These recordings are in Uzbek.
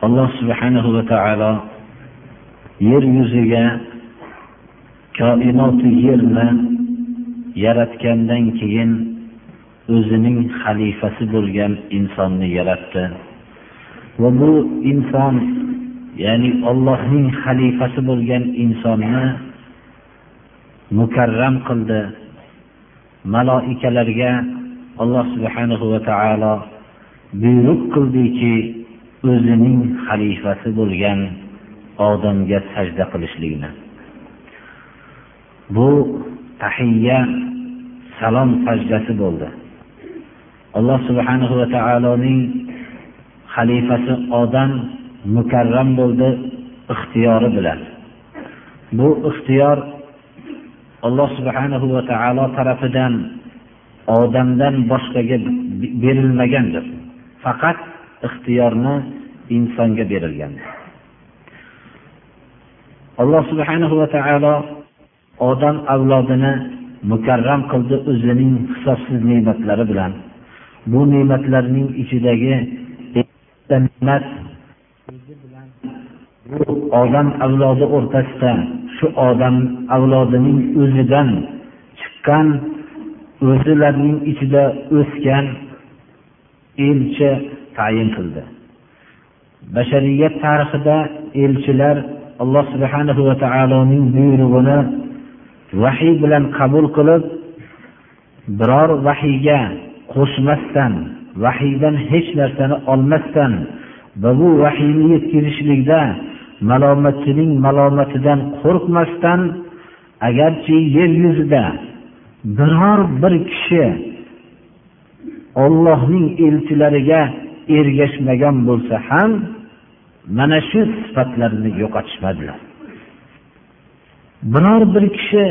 Alloh subhanahu va taolo yer yuziga koinoti yerni yaratgandan keyin o'zining xalifasi bo'lgan insonni yaratdi. Va bu inson ya'ni ollohning xalifasi bo'lgan insonni mukarram qildi. Maloikalarga alloh subhanahu va taolo buyruq qildiki o'zining xalifasi bo'lgan odamga sajda qilishlikni bu tahiyya salom sajdasi bo'ldi. Alloh subhanahu va taoloning xalifasi odam mukarram bo'ldi ixtiyori bilan. Bu ixtiyor alloh subhanahu va taolo tarafidan odamdan boshqaga berilmagandir. Faqat ixtiyorni insonga berilgan. Alloh subhanahu va taolo odam avlodini mukarram qildi o'zining hisobsiz ne'matlari bilan. Bu ne'matlarning ichidagi ne'mat bu odam avlodi o'rtasida shu odam avlodining o'zidan chiqqan o'zilarining ichida o'sgan elchi tayin qildi. Bashariyat tarixida elchilar alloh subhanahu va taoloning buyrug'ini vahiy bilan qabul qilib biror vahiyga qo'shmasdan vahiydan hech narsani olmasdan va bu vahiyni yetkazishlikda malomatchining malomatidan qo'rqmasdan agarchi yer yuzida biror bir kishi ollohning elchilariga ergashmagan bo'lsa ham mana shu sifatlarini yo'qotishmadilar. Biror bir kishi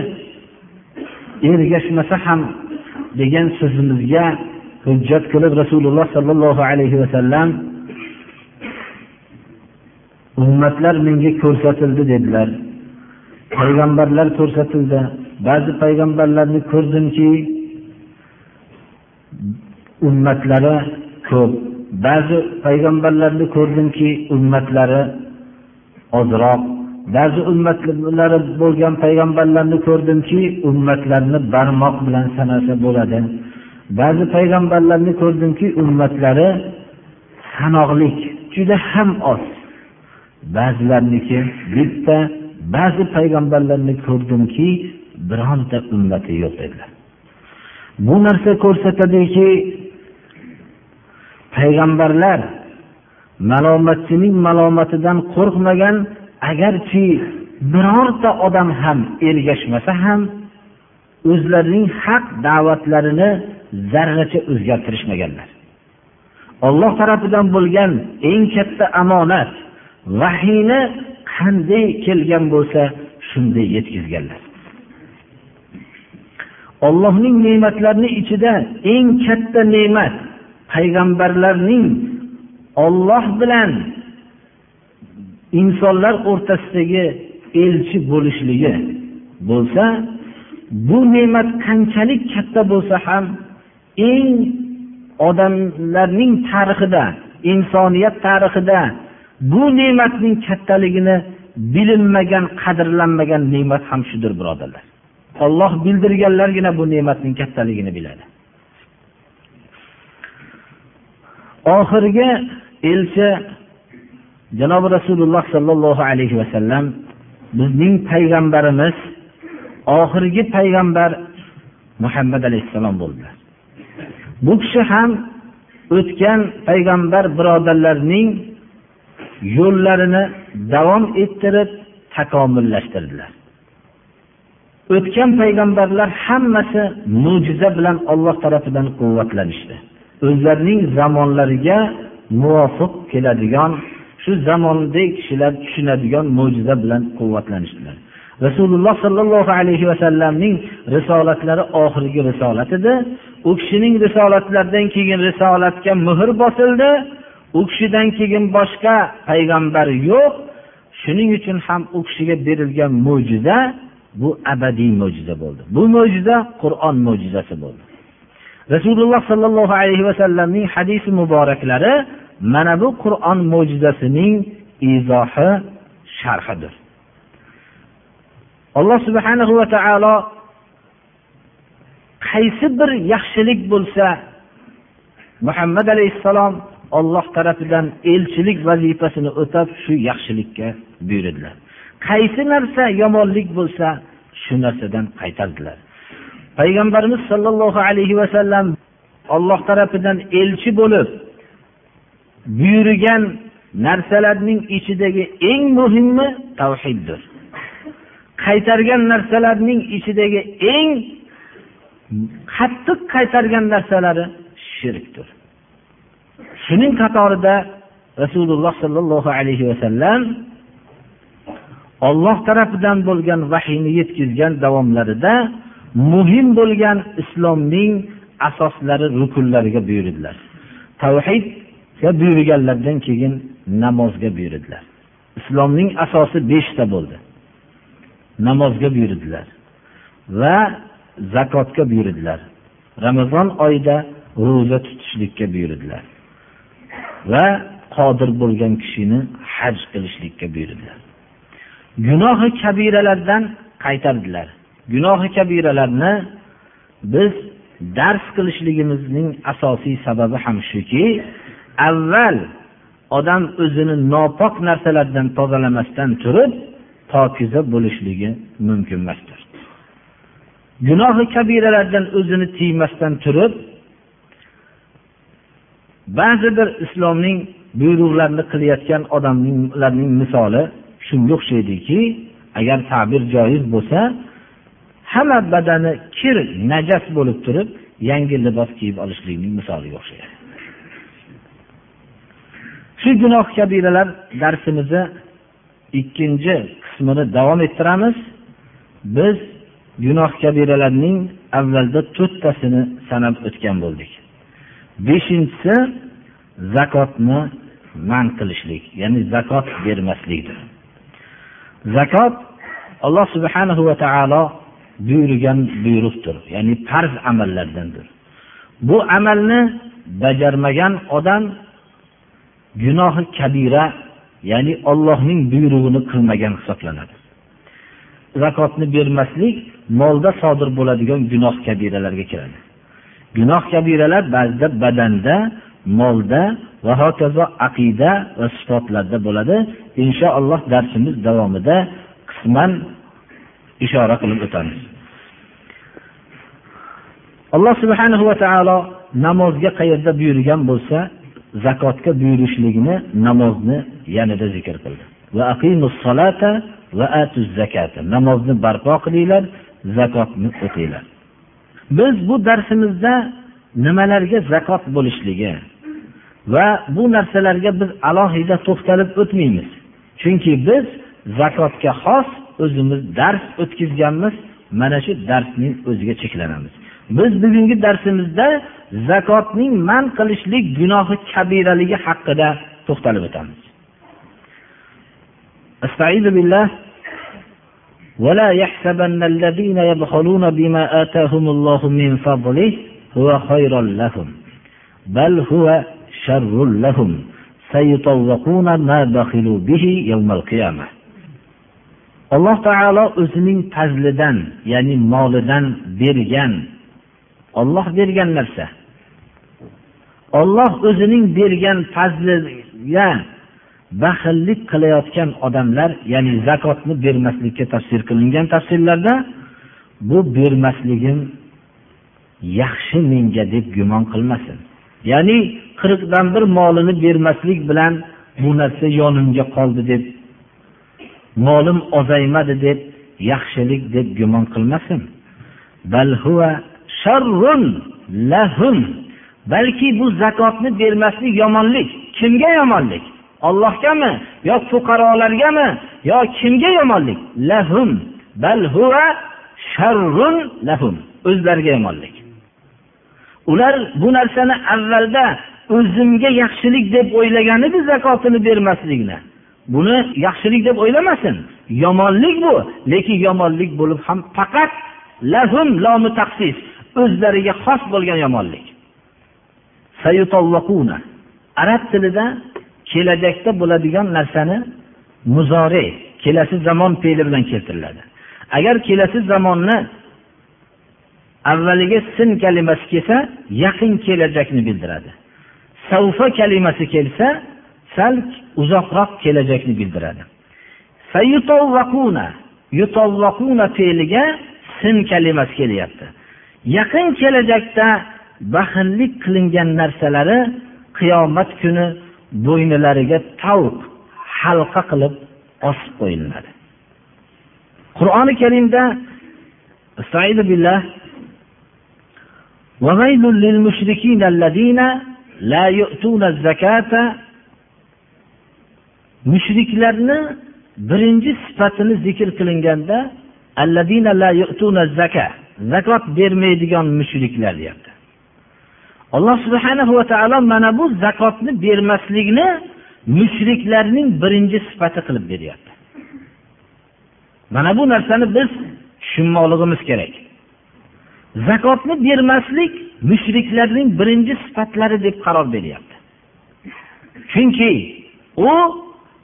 ergashmasa ham degan so'zimizga hujjat qilib rasululloh sollallohu alayhi vasallam ummatlar menga ko'rsatildi dedilar. Payg'ambarlar ko'rsatildi. Ba'zi payg'ambarlarni ko'rdimki ummatlari ko'p. Ba'zi payg'ambarlarni ko'rdimki ummatlari ozroq. Ba'zi ummatlari bo'lgan payg'ambarlarni ko'rdimki ummatlarni barmoq bilan sanasa bo'ladi. Ba'zi payg'ambarlarni ko'rdimki ummatlari sanoqlik juda ham oz. Ba'zilarniki bitta ba'zi payg'ambarlarni ko'rdimki bironta ummati yo'q edilar. Bu narsa ko'rsatadiki payg'ambarlar malomatchining malomatidan qo'rqmagan agarchi birorta odam ham ergashmasa ham o'zlarining haq da'vatlarini zarracha o'zgartirishmaganlar. Olloh tarafidan bo'lgan eng katta omonat vahiyni qanday kelgan bo'lsa shunday yetkazganlar. Ollohning ne'matlarini ichida eng katta ne'mat payg'ambarlarning olloh bilan insonlar o'rtasidagi elchi bo'lishligi bo'lsa bu ne'mat qanchalik katta bo'lsa ham eng odamlarning tarixida insoniyat tarixida bu ne'matning kattaligini bilinmagan qadrlanmagan ne'mat ham shudir birodarlar. Olloh bildirganlargina bu ne'matning kattaligini biladi. Oxirgi elchi janobi rasululloh sollallohu alayhi vasallam bizning payg'ambarimiz oxirgi payg'ambar muhammad alayhissalom bo'ldilar bu kishi ham o'tgan payg'ambar birodarlarning yo'llarini davom ettirib takomillashtirdilar. O'tgan payg'ambarlar hammasi mo'jiza bilan olloh tarafidan quvvatlanishdi. O'zlarining zamonlariga muvofiq keladigan shu zamondagi kishilar tushunadigan mo'jiza bilan quvvatlanishdilar. Rasululloh sollallohu alayhi vasallamning risolatlari oxirgi risolat edi. U kishining risolatlaridan keyin risolatga muhr bosildi. U kishidan keyin boshqa payg'ambar yo'q. Shuning uchun ham u kishiga berilgan mo'jiza bu abadiy mo'jiza bo'ldi. Bu mo'jiza qur'on mo'jizasi bo'ldi. Rasululloh sollallohu alayhi vasallamning hadisi muboraklari mana bu qur'on mo'jizasining izohi sharhidir. Alloh subhanahu va taolo qaysi bir yaxshilik bo'lsa muhammad alayhissalom olloh tarafidan elchilik vazifasini o'tab shu yaxshilikka buyurdilar qaysi narsa yomonlik bo'lsa shu narsadan qaytardilar. Payg'ambarimiz sollallohu alayhi vasallam olloh tarafidan elchi bo'lib buyurgan narsalarning ichidagi eng muhimi tavhiddir. Qaytargan narsalarning ichidagi eng qattiq qaytargan narsalari shirkdir. Shuning qatorida rasululloh sollallohu alayhi vasallam olloh tarafidan bo'lgan vahiyni yetkazgan davomlarida muhim bo'lgan islomning asoslari rukunlariga buyurdilar. Tavhidga buyurganlaridan keyin namozga buyurdilar. Islomning asosi beshta bo'ldi. Namozga buyurdilar va zakotga buyurdilar. Ramazon oyida ro'za tutishlikka buyurdilar va qodir bo'lgan kishini haj qilishlikka buyurdilar. Gunohi kabiralardan qaytardilar. Gunohi kabiralarni biz dars qilishligimizning asosiy sababi ham shuki avval odam o'zini nopok narsalardan tozalamasdan turib pokiza bo'lishligi mumkin emasdir. Gunohi kabiralardan o'zini tiymasdan turib ba'zi bir islomning buyruqlarini qilayotgan odamlarning misoli shunga o'xshaydiki agar ta'bir joiz bo'lsa hamma badani kir najas bo'lib turib yangi libos kiyib olishlikning misoliga o'xshaydi. Shu gunoh kabiralar darsimizni ikkinchi qismini davom ettiramiz. Biz gunoh kabiralarning avvalda to'rttasini sanab o'tgan bo'ldik. Beshinchisi zakotni man qilishlik ya'ni zakot bermaslikdir. Zakot alloh subhanahu va taolo buyurgan buyruqdir ya'ni farz amallardandir. Bu amalni bajarmagan odam gunohi kabira ya'ni ollohning buyrug'ini qilmagan hisoblanadi. Zakotni bermaslik molda sodir bo'ladigan gunoh kabiralarga kiradi. Gunoh kabiralar ba'zida badanda molda va hokazo aqida va sifatlarda bo'ladi. Inshaalloh darsimiz davomida qisman ishora qilib o'tamiz alloh subhanahu va taolo namozga qayerda buyurgan bo'lsa zakotga buyurishligini namozni yanada zikr qildi. Namozni barpo qilinglar zakotni o'tinglar biz bu darsimizda nimalarga zakot bo'lishligi va bu narsalarga biz alohida to'xtalib o'tmaymiz. Chunki biz zakotga xos o'zimiz dars o'tkazganmiz mana shu darsning o'ziga cheklanamiz biz bugungi darsimizda zakotning man qilishlik gunohi kabiraligi haqida to'xtalib o'tamiz ولا يحسبن الذين يبخلون بما آتاهم الله من فضله هو خير لهم بل هو شر لهم سيطوقون ما بخلوا به يوم القيامة alloh taolo o'zining fazlidan ya'ni molidan bergan olloh bergan narsa. Olloh o'zining bergan fazliga baxillik qilayotgan odamlar ya'ni zakotni bermaslikka tafsir qilingan tafsirlarda bu bermasligim yaxshi menga deb gumon qilmasin. Ya'ni qirqdan bir molini bermaslik bilan bu narsa yonimga qoldi deb molim ozaymadi deb yaxshilik deb gumon qilmasin. Bal huva sharrun lahum. Balki bu zakotni bermaslik yomonlik. Kimga yomonlik? Ollohgami yo fuqarolargami? Yo kimga yomonlik? Lahum. Bal huva sharrun lahum. O'zlariga yomonlik. Ular bu narsani avvalda o'zimga yaxshilik deb o'ylagan edi zakotini bermaslikni buni yaxshilik deb o'ylamasin. Yomonlik bu lekin yomonlik bo'lib ham faqat lahum lomi taqsis o'zlariga xos bo'lgan yomonlik. Arab tilida kelajakda bo'ladigan narsani muzore kelasi zamon fe'li bilan keltiriladi. Agar kelasi zamonni avvaliga sin kalimasi kelsa yaqin kelajakni bildiradi. Savfa kalimasi kelsa sal uzoqroq kelajakni bildiradi fe'liga sin kalimasi kelyapti yaqin kelajakda baxillik qilingan narsalari qiyomat kuni bo'ynilariga tavq halqa qilib osib qo'yiladi qur'oni karimda billah وويل للمشركين الذين لا يؤتون الزكاة mushriklarni birinchi sifatini zikr qilinganda zakot bermaydigan mushriklar deyapti. Alloh subhanahu va taolo mana bu zakotni bermaslikni mushriklarning birinchi sifati qilib beryapti. Mana bu narsani biz tushunmoqligimiz kerak. Zakotni bermaslik mushriklarning birinchi sifatlari deb qaror beryapti. Chunki u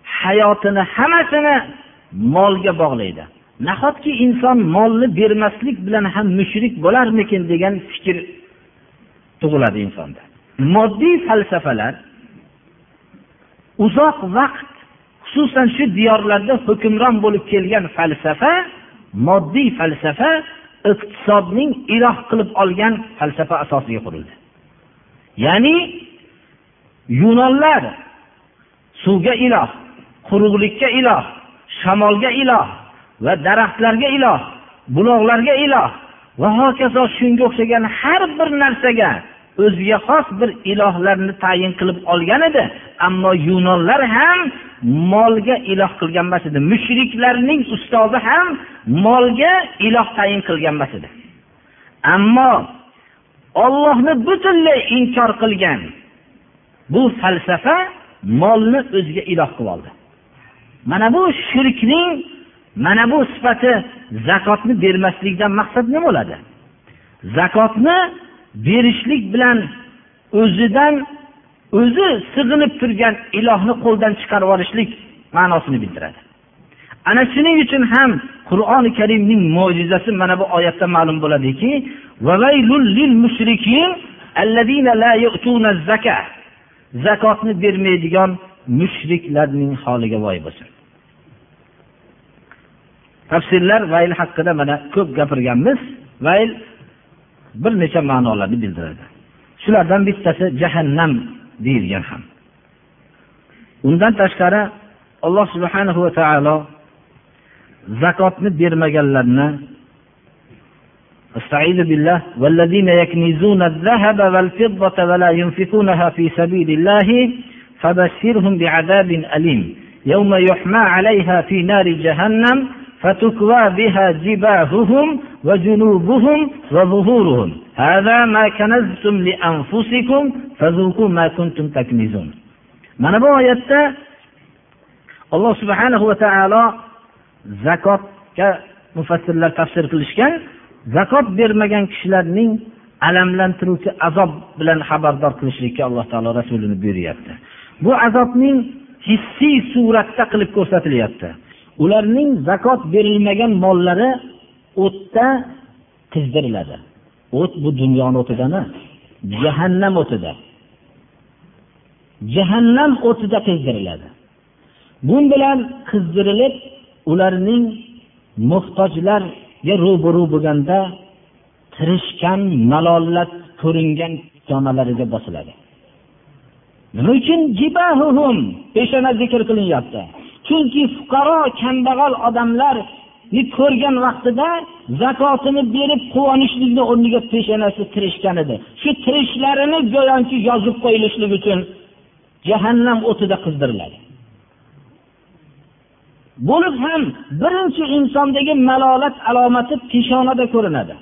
hayotini hammasini molga bog'laydi. Nahotki inson molni bermaslik bilan ham mushrik bo'larmikin degan fikr tug'iladi insonda. Moddiy falsafalar uzoq vaqt xususan shu diyorlarda hukmron bo'lib kelgan falsafa moddiy falsafa iqtisodning iloh qilib olgan falsafa asosiga qurildi. Ya'ni yunonlar suvga iloh quruqlikka iloh shamolga iloh va daraxtlarga iloh buloqlarga iloh va hokazo shunga o'xshagan har bir narsaga o'ziga xos bir ilohlarni tayin qilib olgan edi. Ammo yunonlar ham molga iloh qilgan emas edi. Mushriklarning ustozi ham molga iloh tayin qilgan emas edi. Ammo ollohni butunlay inkor qilgan bu falsafa molni o'ziga iloh qilib oldi. Mana bu shirkning mana bu sifati zakotni bermaslikdan maqsad nima bo'ladi? Zakotni berishlik bilan o'zidan o'zi sig'inib turgan ilohni qo'ldan chiqarib yuborishlik ma'nosini bildiradi. Ana shuning uchun ham qur'oni karimning mo'jizasi mana bu oyatda ma'lum bo'ladiki zakotni bermaydigan mushriklarning holiga voy bo'lsin. Tafsirlar vayl haqida mana ko'p gapirganmiz vayl bir necha ma'nolarni bildiradi shulardan bittasi jahannam deyilgan ham undan tashqari alloh subhanahu va taolo zakotni bermaganlarni استعيذ بالله والذين يكنزون الذهب والفضة ولا ينفقونها في سبيل الله فبشرهم بعذاب أليم يوم يحمى عليها في نار جهنم فتكوى بها جباههم وجنوبهم وظهورهم هذا ما كنزتم لأنفسكم فذوقوا ما كنتم تكنزون mana bu oyatda alloh subhanahu va taolo zakotga mufassirlar tafsir qilishgan zakot bermagan kishilarning alamlantiruvchi azob bilan xabardor qilishlikka alloh taolo rasulini buyuryapti bu azobning hissiy suratda qilib ko'rsatilyapti Ularning zakot berilmagan mollari o'tda qizdiriladi. O't bu dunyoni o'tida emas jahannam o'tida. Jahannam o'tida qizdiriladi. Bu bilan qizdirilib ularning muhtojlarga ro'baru bo'lganda tirishgan malollat ko'ringan jonalariga bosiladi. Nima uchun peshona zikr qilinyapti. Chunki fuqaro kambag'al odamlarni ko'rgan vaqtida zakotini berib quvonishlikni o'rniga peshanasi tirishgan edi. Shu tirishlarini go'yoki yozib qo'yilishlik uchun jahannam o'tida qizdiriladi. Bo'lib ham birinchi insondagi malolat alomati peshonada ko'rinadi.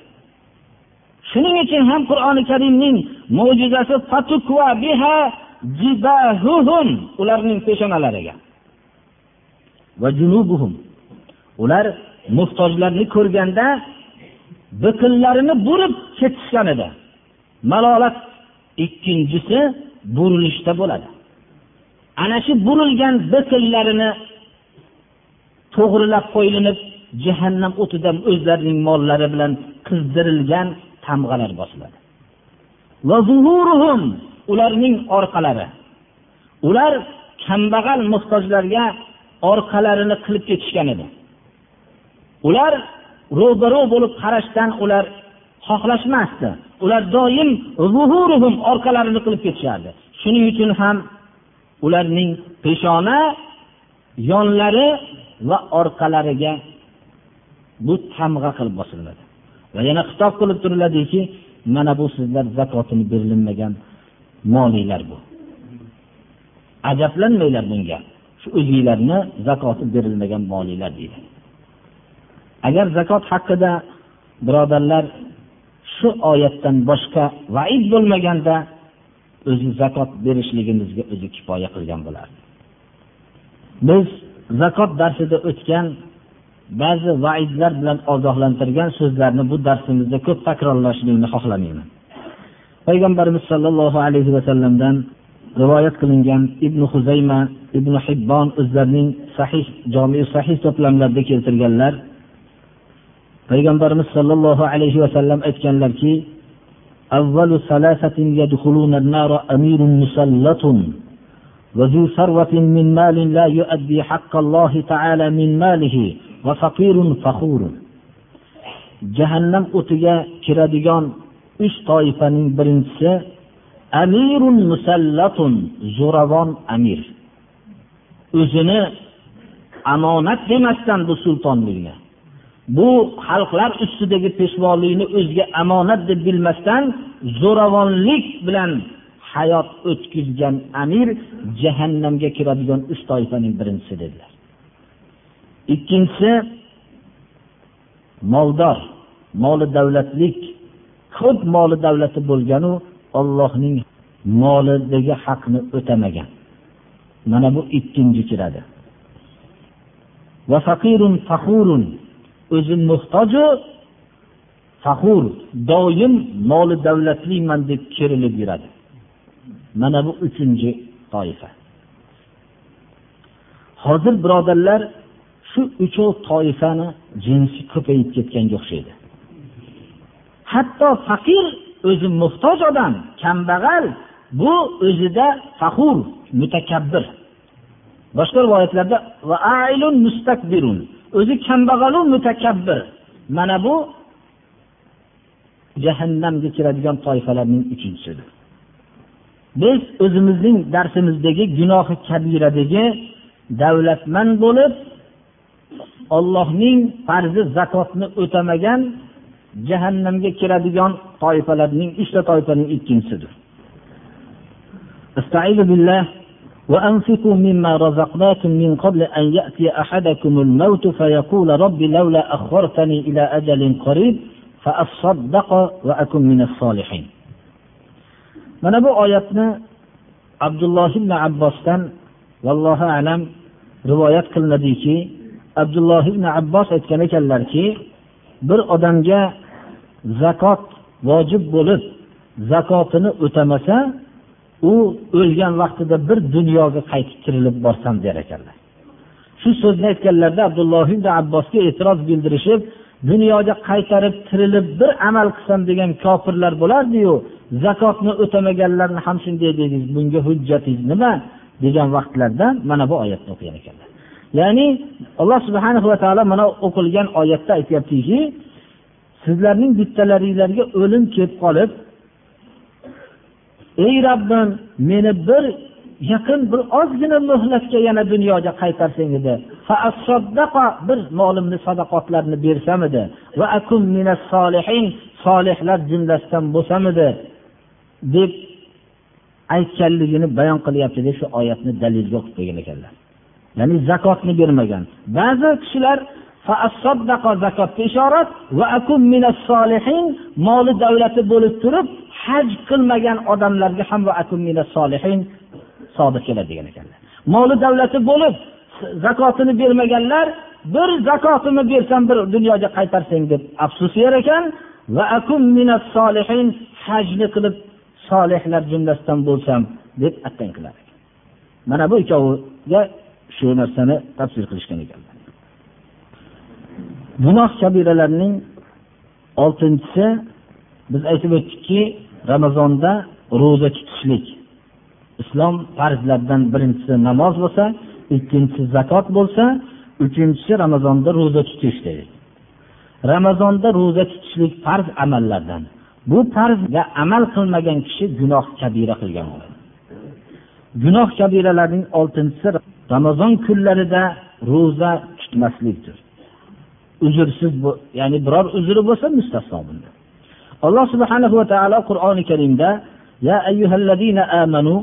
Shuning uchun ham qur'oni karimning mo'jizasi ularning peshonalariga. Ular muhtojlarni ko'rganda biqillarini burib ketishgan edi. Malolat ikkinchisi burilishda bo'ladi. Ana shu burilgan biqillarini to'g'rilab qo'yilinib jahannam o'tida o'zlarining mollari bilan qizdirilgan tamg'alar bosiladi. Ularning orqalari. Ular kambag'al muhtojlarga orqalarini qilib ketishgan edi. Ular ro'baro bo'lib qarashdan ular xohlashmasdi. Ular doim orqalarini qilib ketishardi. Shuning uchun ham ularning peshona yonlari va orqalariga bu tamg'a qilib bosiladi. Va yana xitob qilib turiladiki mana bu sizlar zakotini berilinmagan moliylar bu. Ajablanmanglar bunga. Shu o'zinglarni zakoti berilmagan molinglar deydi. Agar zakot haqida birodarlar shu oyatdan boshqa vaid bo'lmaganda o'zi zakot berishligimizga o'zi kifoya qilgan bo'lardi. Biz zakot darsida o'tgan ba'zi vaidlar bilan ogohlantirgan so'zlarni bu darsimizda ko'p takrorlashlikni xohlamayman. Payg'ambarimiz sollallohu alayhi vasallamdan rivoyat qilingan ibn huzayma ibn hibbon o'zlarining sahih jomi sahih to'plamlarida keltirganlar payg'ambarimiz sollallohu alayhi vasallam aytganlarki أول ثلاثة يدخلون النار أمير مسلط وذو ثروة من مال لا يؤدي حق الله تعالى من ماله وفقير فخور jahannam o'tiga kiradigan uch toifaning birinchisi amirun musallatun zo'ravon amir. O'zini amonat demasdan bu sultonlikni bu xalqlar ustidagi peshvolikni o'ziga amonat deb bilmasdan zo'ravonlik bilan hayot o'tkazgan amir jahannamga kiradigan uch toifaning birinchisi dedilar. Ikkinchisi moldor moli davlatlik ko'p moli davlati bo'lganu ollohning molidagi haqni o'tamagan. Mana bu ikkinchi kiradi. O'zi muhtoju faxur doim moli davlatliman deb kerilib yuradi. Mana bu uchinchi toifa. Hozir birodarlar shu uchov toifani jinsi ko'payib ketganga o'xshaydi. Hatto faqir o'zi muhtoj odam kambag'al bu o'zida faxur mutakabbir. Boshqa rivoyatlarda o'zi kambag'alu mutakabbir. Mana bu jahannamga kiradigan toifalarning uchinchisidir. Biz o'zimizning darsimizdagi gunohi kabiradagi davlatman bo'lib ollohning farzi zakotni o'tamagan jahannamga kiradigan toifalarning uchta toifaning ikkinchisidir وأنفقوا مما رزقناكم من قبل أن يأتي أحدكم الموت فيقول رب لولا أخرتني إلى أجل قريب فأصدق وأكن من الصالحين mana bu oyatni abdulloh ibn abbosdan vallohu alam rivoyat qilinadiki abdulloh ibn abbos aytgan ekanlarki bir odamga zakot vojib bo'lib zakotini o'tamasa u o'lgan vaqtida bir dunyoga qaytib tirilib borsam der ekanlar. Shu so'zni aytganlarida abdulloh ibn abbosga e'tiroz bildirishib dunyoga qaytarib tirilib bir amal qilsam degan kofirlar bo'lardiyu zakotni o'tamaganlarni ham shunday dedingiz bunga hujjatingiz nima? degan vaqtlarda mana bu oyatni o'qigan ekanlar. Ya'ni alloh subhana va taolo mana o'qilgan oyatda aytyaptiki sizlarning bittalaringlarga o'lim kelib qolib ey robbim meni bir yaqin bir ozgina muhlatga yana dunyoga qaytarsang edi. Bir molimni sadaqotlarni bersam edi. Va solihlar jumlasidan bo'lsam edi deb aytganligini bayon qilyapti deb shu oyatni dalilga o'qib qo'ygan ekanlar. Ya'ni zakotni bermagan. Ba'zi kishilar zakotga ishorat va moli davlati bo'lib turib haj qilmagan odamlarga ham sodiq keladi degan ekanlar. Moli davlati bo'lib zakotini bermaganlar bir zakotimni bersam bir dunyoga qaytarsang deb afsus yer ekan va hajni qilib solihlar jumlasidan bo'lsam deb attang qilar mana bu ikkoviga shu narsani tafsir qilishgan ekan. Gunoh kabiralarning oltinchisi biz aytib o'tdikki ramazonda ro'za tutishlik. Islom farzlaridan birinchisi namoz bo'lsa ikkinchisi zakot bo'lsa uchinchisi ramazonda ro'za tutish dedik. Ramazonda ro'za tutishlik farz amallardan. Bu farzga amal qilmagan kishi gunoh kabira qilgan bo'ladi. Gunoh kabiralarning oltinchisi ramazon kunlarida ro'za tutmaslikdir. uzrsiz ya'ni biror uzri bo'lsa mustasno bunda alloh subhanahu va taolo qur'oni karimda يا أيها الذين آمنوا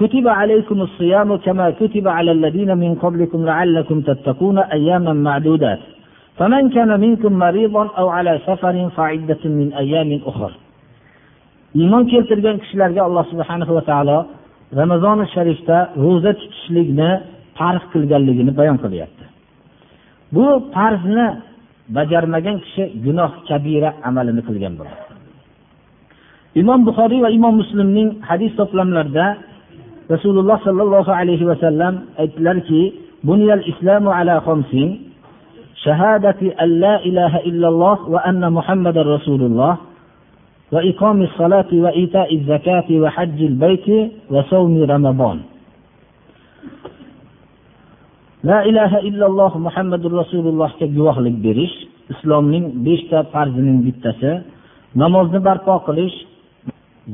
كتب عليكم الصيام كما كتب على الذين من قبلكم لعلكم تتقون أياما معدودات فمن كان منكم مريضا أو على سفر فعدة من أيام أخر iymon keltirgan kishilarga alloh subhanahu va taolo ramazoni sharifda ro'za tutishlikni farz qilganligini bayon qilyapti bu farzni bajarmagan kishi gunoh kabira amalini qilgan bo'ladi imom buxoriy va imom muslimning hadis to'plamlarida rasululloh sollallohu alayhi vasallam aytdilarki bunyal islamu ala xomsin شهادة أن لا إله إلا الله وأن محمد رسول الله وإقام الصلاة وإيتاء الزكاة وحج البيت وصوم رمضان la ilaha illalloh muhammadu rasulullohga guvohlik berish islomning beshta farzining bittasi namozni barpo qilish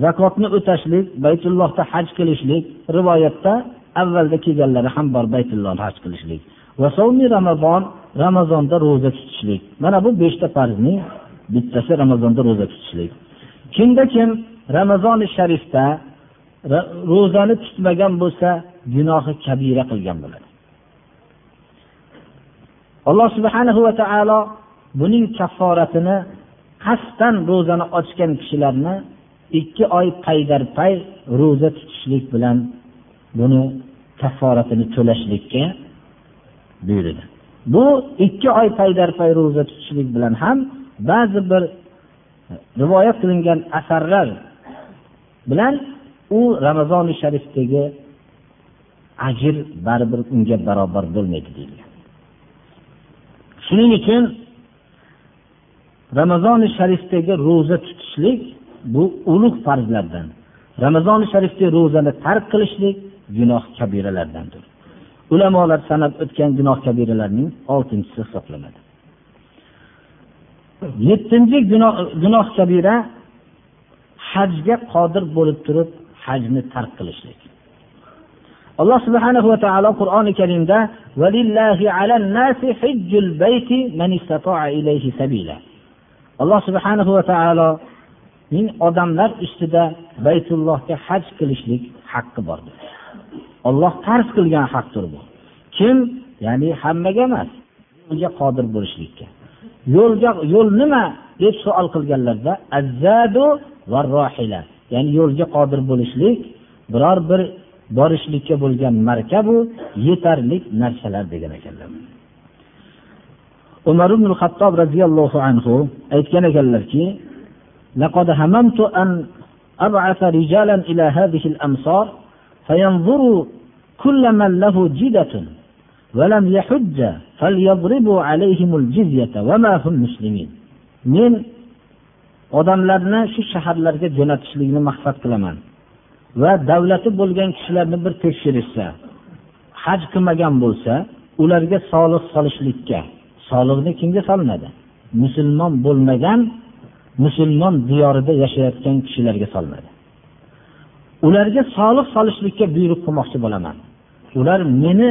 zakotni o'tashlik baytullohda haj qilishlik rivoyatda avvalda kelganlari ham bor baytullohni haj qilishlik va ramazon ramazonda ro'za tutishlik. Mana bu beshta farzning bittasi ramazonda ro'za tutishlik. Kimda kim ramazoni sharifda ro'zani tutmagan bo'lsa gunohi kabira qilgan bo'ladi. Alloh subhanahu va taolo buning kafforatini qasddan ro'zani ochgan kishilarni ikki oy paydarpay ro'za tutishlik bilan buni kafforatini to'lashlikka buyurdi. Bu ikki oy paydarpay ro'za tutishlik bilan ham ba'zi bir rivoyat qilingan asarlar bilan u ramazoni sharifdagi ajr baribir unga barobar bo'lmaydi deyilgan. Shuning uchun ramazoni sharifdagi ro'za tutishlik bu ulug' farzlardan. Ramazoni sharifda ro'zani tark qilishlik gunoh kabiralardandir ulamolar sanab o'tgan gunoh kabiralarning oltinchisi hisoblanadi. Yettinchi gunoh kabira hajga qodir bo'lib turib hajni tark qilishlik. Alloh subhana va taolo qur'oni karimda alloh subhana va taoloning odamlar ustida baytullohga haj qilishlik haqqi bordir. Olloh farz qilgan haqdir bu. Kim ya'ni hammaga emas yo'lga qodir bo'lishlikka. Yo'lga yo'l nima deb savol qilganlarda azzadu va rohila ya'ni yo'lga qodir bo'lishlik biror bir borishlikka bo'lgan markabu yetarli narsalar degan ekanlar umar ibn hattob roziyallohu anhu aytgan ekanlarki لقد هممت أن أبعث رجالا إلى هذه الأمصار فينظروا كل من له جدة ولم يحج فليضربوا عليهم الجزية وما هم مسلمين men odamlarni shu shaharlarga jo'natishlikni maqsad qilaman Va davlati bo'lgan kishilarni bir tekshirishsa haj qilmagan bo'lsa ularga soliq solishlikka soliqni kimga solinadi? Musulmon bo'lmagan musulmon diyorida yashayotgan kishilarga solinadi. Ularga soliq solishlikka buyruq qilmoqchi bo'laman. Ular meni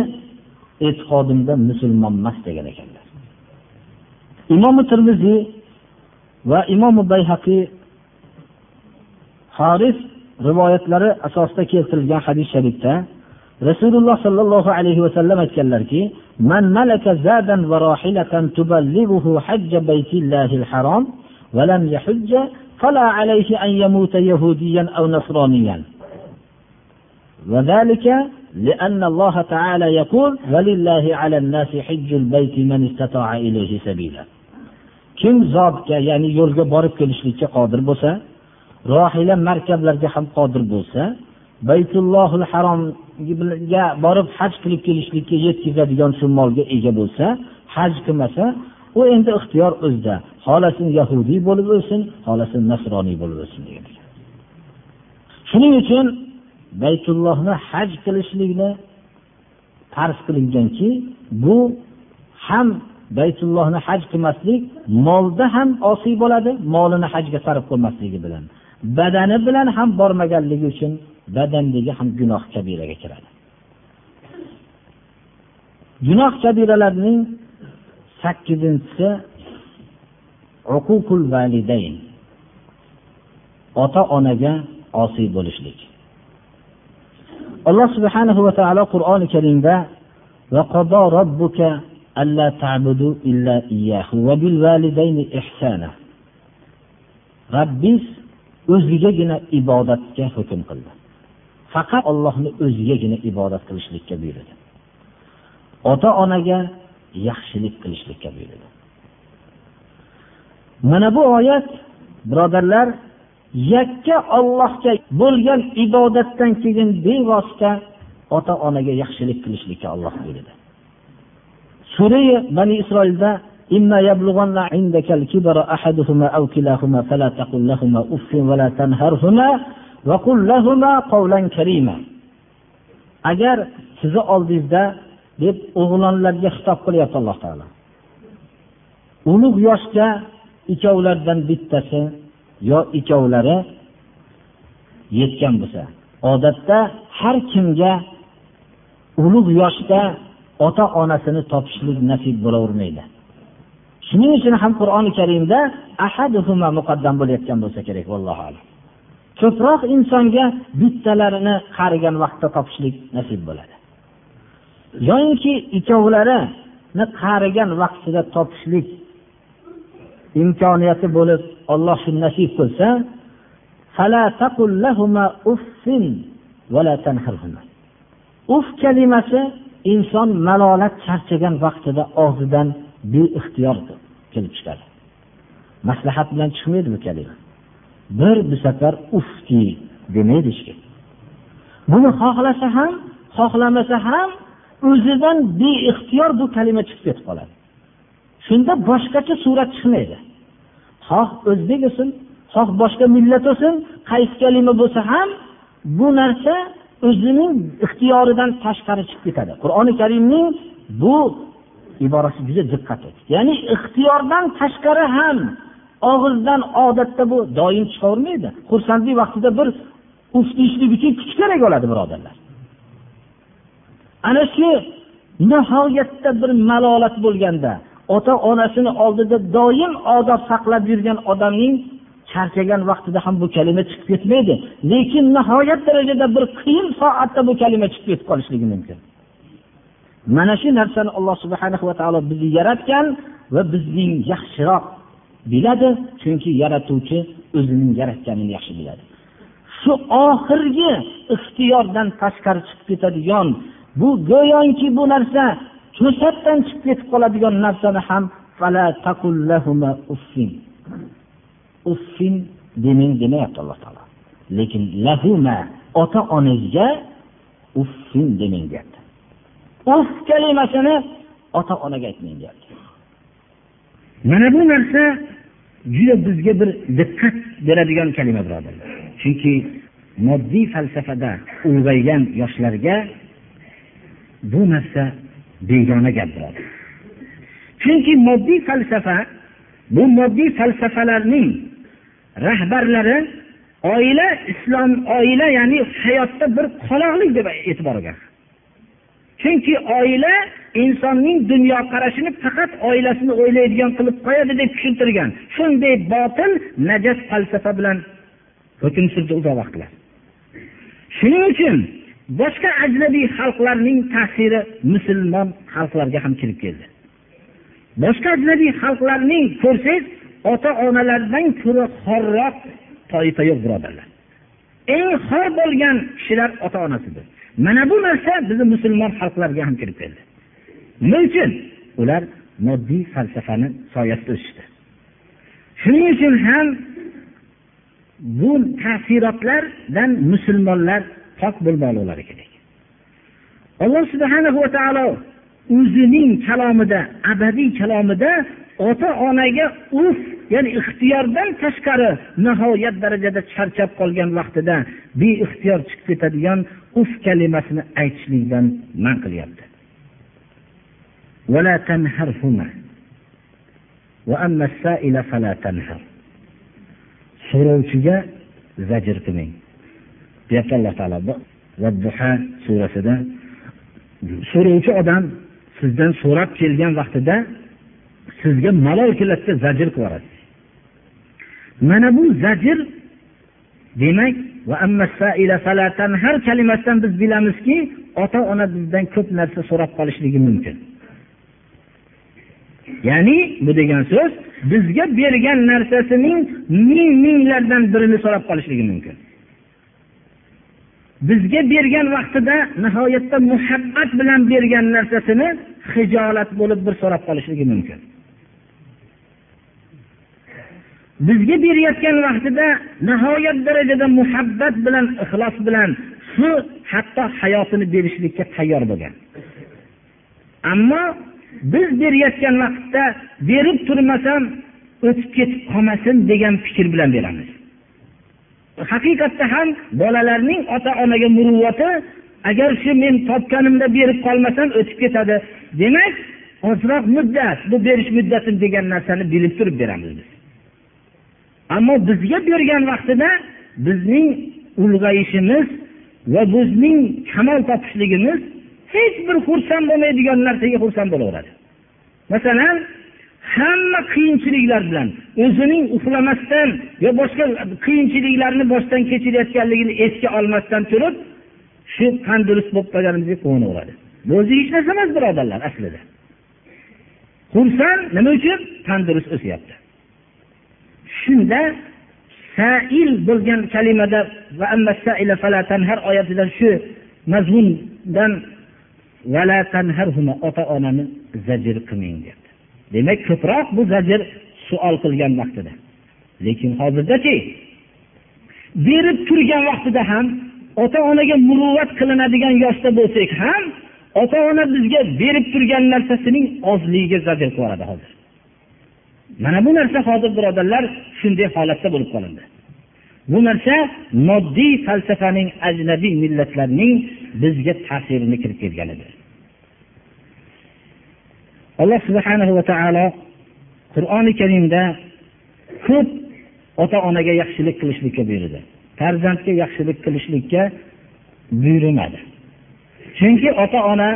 e'tiqodimda musulmon emas degan ekanlar. Imomi termiziy va imomi bayhaqiy haris rivoyatlari asosida keltirilgan hadis sharifda rasululloh sollallohu alayhi vasallam aytganlarki man malaka zadan va rohilatan tuballighuhu hajja baytillahil harom va lam yahujja fala alayhi an yamuta yahudiyan aw nasraniyan وذلك لأن الله تعالى يقول ولله على الناس حج البيت من استطاع إليه سبيلا kim zotga ya'ni yo'lga borib kelishlikka qodir bo'lsa rohila markablarga ham qodir bo'lsa baytullohil haromga borib haj qilib kelishlikka yetkazadigan shu molga ega bo'lsa haj qilmasa u endi ixtiyor o'zida. Xohlasin yahudiy bo'lib o'lsin xohlasin nasroniy bo'lib o'lsin degan shuning uchun baytullohni haj qilishlikni farz qilinganki bu ham baytullohni haj qilmaslik molda ham osiy bo'ladi molini hajga sarf qilmasligi bilan. badani bilan ham bormaganligi uchun badandagi ham gunoh kabiraga kiradi gunoh kabiralarning sakkizinchisi uququl validayn ota onaga osiy bo'lishlik alloh subhanahu va taolo qur'oni karimda وقضى ربك ألا تعبدوا إلا إياه وبالوالدين إحسانا Rabbiz o'zigagina ibodatga hukm qildi. Faqat Allohni o'zigagina ibodat qilishlikka buyurdi. Ota onaga yaxshilik qilishlikka buyurdi. Mana bu oyat birodarlar yakka Allohga bo'lgan ibodatdan keyin bevosita ota onaga yaxshilik qilishlikka Alloh buyurdi. Sura bani isroilda إما يبلغن عندك الكبر أحدهما أو كلاهما فلا تقل لهما أف ولا تنهرهما وقل لهما قولا كريما agar sizni oldingizda deb o'g'lonlarga xitob qilyapti alloh taolo ulug' yoshga ikkovlaridan bittasi yo ikkovlari yetgan bo'lsa odatda har kimga ulug' yoshda ota onasini topishlik nasib bo'lavermaydi Shuning uchun ham qur'oni karimda ahaduhuma muqaddam bo'layotgan bo'lsa kerak vallohu alam. Ko'proq insonga bittalarini qarigan vaqtda topishlik nasib bo'ladi. Yoyinki ikkovlarini qarigan vaqtida topishlik imkoniyati bo'lib olloh shu nasib qilsa uf kalimasi inson malolat charchagan vaqtida og'zidan beixtiyor kelib chiqadi. Maslahat bilan chiqmaydi bu kalima? Bir bu safar ufki demaydi hech kim buni xohlasa ham xohlamasa ham o'zidan beixtiyor bu kalima chiqib ketib qoladi. Shunda boshqacha surat chiqmaydi. Xoh o'zbek bo'lsin xoh boshqa millat bo'lsin qaysi kalima bo'lsa ham bu narsa o'zining ixtiyoridan tashqari chiqib ketadi. Qur'oni karimning bu iborasi juda diqqatli. Ya'ni ixtiyordan tashqari ham og'izdan odatda bu doim chiqavermaydi. Xursandlik vaqtida bir uf deyishlik uchun kuch kerak bo'ladi birodarlar. Ana shu nihoyatda bir malolat bo'lganda ota onasini oldida doim odob saqlab yurgan odamning charchagan vaqtida ham bu kalima chiqib ketmaydi. Lekin nihoyat darajada bir qiyin soatda bu kalima chiqib ketib qolishligi mumkin. Mana shu narsani alloh subhana va taolo bizni yaratgan va bizning yaxshiroq biladi chunki yaratuvchi o'zining yaratganini yaxshi biladi. Shu oxirgi ixtiyordan tashqari chiqib ketadigan bu go'yoki bu narsa to'satdan chiqib ketib qoladigan narsani ham uffin. Demang demayapti alloh taolo. Lekin lahuma ota onangizga uffin demang deyapti. Uf kalimasini ota onaga aytmang deyapti. Mana bu narsa juda bizga bir diqqat beradigan kalima birodarlar chunki moddiy falsafada ulg'aygan yoshlarga bu narsa begona gap birodar. Chunki moddiy falsafa bu moddiy falsafalarning rahbarlari oila islom oila ya'ni hayotda bir qoloqlik deb e'tibor olgan chunki oila insonning dunyoqarashini faqat oilasini o'ylaydigan qilib qo'yadi deb tushuntirgan. Shunday botil najas falsafa bilan hukm surdi uzoq vaqtlar. Shuning uchun boshqa ajnabiy xalqlarning ta'siri musulmon xalqlarga ham kirib keldi. Boshqa ajnabiy xalqlarning ko'rsangiz ota onalardan ko'ra xorroq toifa yo'q birodarlar. Eng xor bo'lgan kishilar ota onasidir mana bu narsa bizni musulmon xalqlarga ham kirib keldi. Nima uchun? Ular moddiy falsafani soyasida o'sishdi shuning uchun ham bu ta'sirotlardan musulmonlar pok bo'lmoqlari kerak. Alloh subhana va taolo o'zining kalomida abadiy kalomida ota onaga uf ya'ni ixtiyordan tashqari nihoyat darajada charchab qolgan vaqtida beixtiyor chiqib ketadigan uf kalimasini aytishlikdan man qilyapti. So'rovchiga zajr qilmang. Deyapti alloh taolo. Vadduha surasida so'rovchi odam sizdan so'rab kelgan vaqtida sizga malol keladida zajr qilib yuboradi mana bu zajr demak har kalimasidan biz bilamizki ota ona bizdan ko'p narsa so'rab qolishligi mumkin. Ya'ni bu degan so'z bizga bergan narsasining ming minglardan birini so'rab qolishligi mumkin. Bizga bergan vaqtida nihoyatda muhabbat bilan bergan narsasini hijolat bo'lib bir so'rab qolishligi mumkin. Bizga berayotgan vaqtida nihoyat darajada muhabbat bilan ixlos bilan shu hatto hayotini berishlikka tayyor bo'lgan. Ammo biz berayotgan vaqtda berib turmasam o'tib ketib qolmasin degan fikr bilan beramiz. Haqiqatda ham bolalarning ota onaga muruvvati agar shu men topganimda berib qolmasam o'tib ketadi. Demak ozroq muddat bu berish muddatim degan narsani bilib turib beramiz biz. Ammo bizga bergan vaqtida bizning ulg'ayishimiz va bizning kamol topishligimiz hech bir xursand bo'lmaydigan narsaga xursand bo'laveradi. Masalan hamma qiyinchiliklar bilan o'zining uxlamasdan yo boshqa qiyinchiliklarni boshdan kechirayotganligini esga olmasdan turib shu tandurust bo'lib qolganimizga quvonaveradi bu o'zi hech narsa emas birodarlar aslida. Xursand nima uchun? Tandurust o'syapti shunda sail bo'lgan kalimada har oyatidan shu mazmundan ota onani zajir qilmang deyapti demak ko'proq bu zajr suol qilgan vaqtida. Lekin hozirdachi berib turgan vaqtida ham ota onaga muruvvat qilinadigan yoshda bo'lsak ham ota ona bizga berib turgan narsasining ozligiga zajr qilib yuboradi hozir. Mana bu narsa hozir birodarlar shunday holatda bo'lib qolindi. Bu narsa moddiy falsafaning ajnabiy millatlarning bizga ta'sirini kirib kelganidir alloh subhanahu va taolo qur'oni karimda ko'p ota onaga yaxshilik qilishlikka buyurdi. Farzandga yaxshilik qilishlikka buyurmadi. Chunki ota ona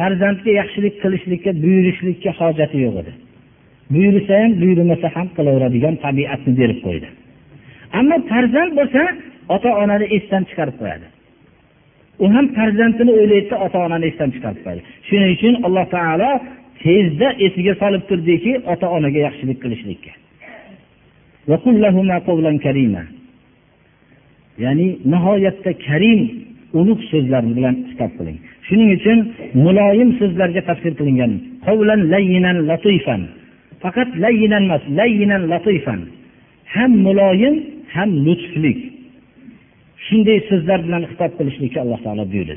farzandga yaxshilik qilishlikka buyurishlikka hojati yo'q edi. Buyursa ham buyurmasa ham qilaveradigan tabiatni berib qo'ydi. Ammo farzand bo'lsa ota onani esdan chiqarib qo'yadi. U ham farzandini o'ylaydida ota onani esdan chiqarib qo'yadi. Shuning uchun alloh taolo tezda esiga solib turdiki ota onaga yaxshilik qilishlikka. Ya'ni nihoyatda karim ulug' so'zlar bilan xitob qiling. Shuning uchun muloyim so'zlarga tafsir qilingan faqat layyinan emas layyinan latifan. Ham muloyim ham lutflik. Shunday so'zlar bilan xitob qilishlikka alloh taolo buyurdi.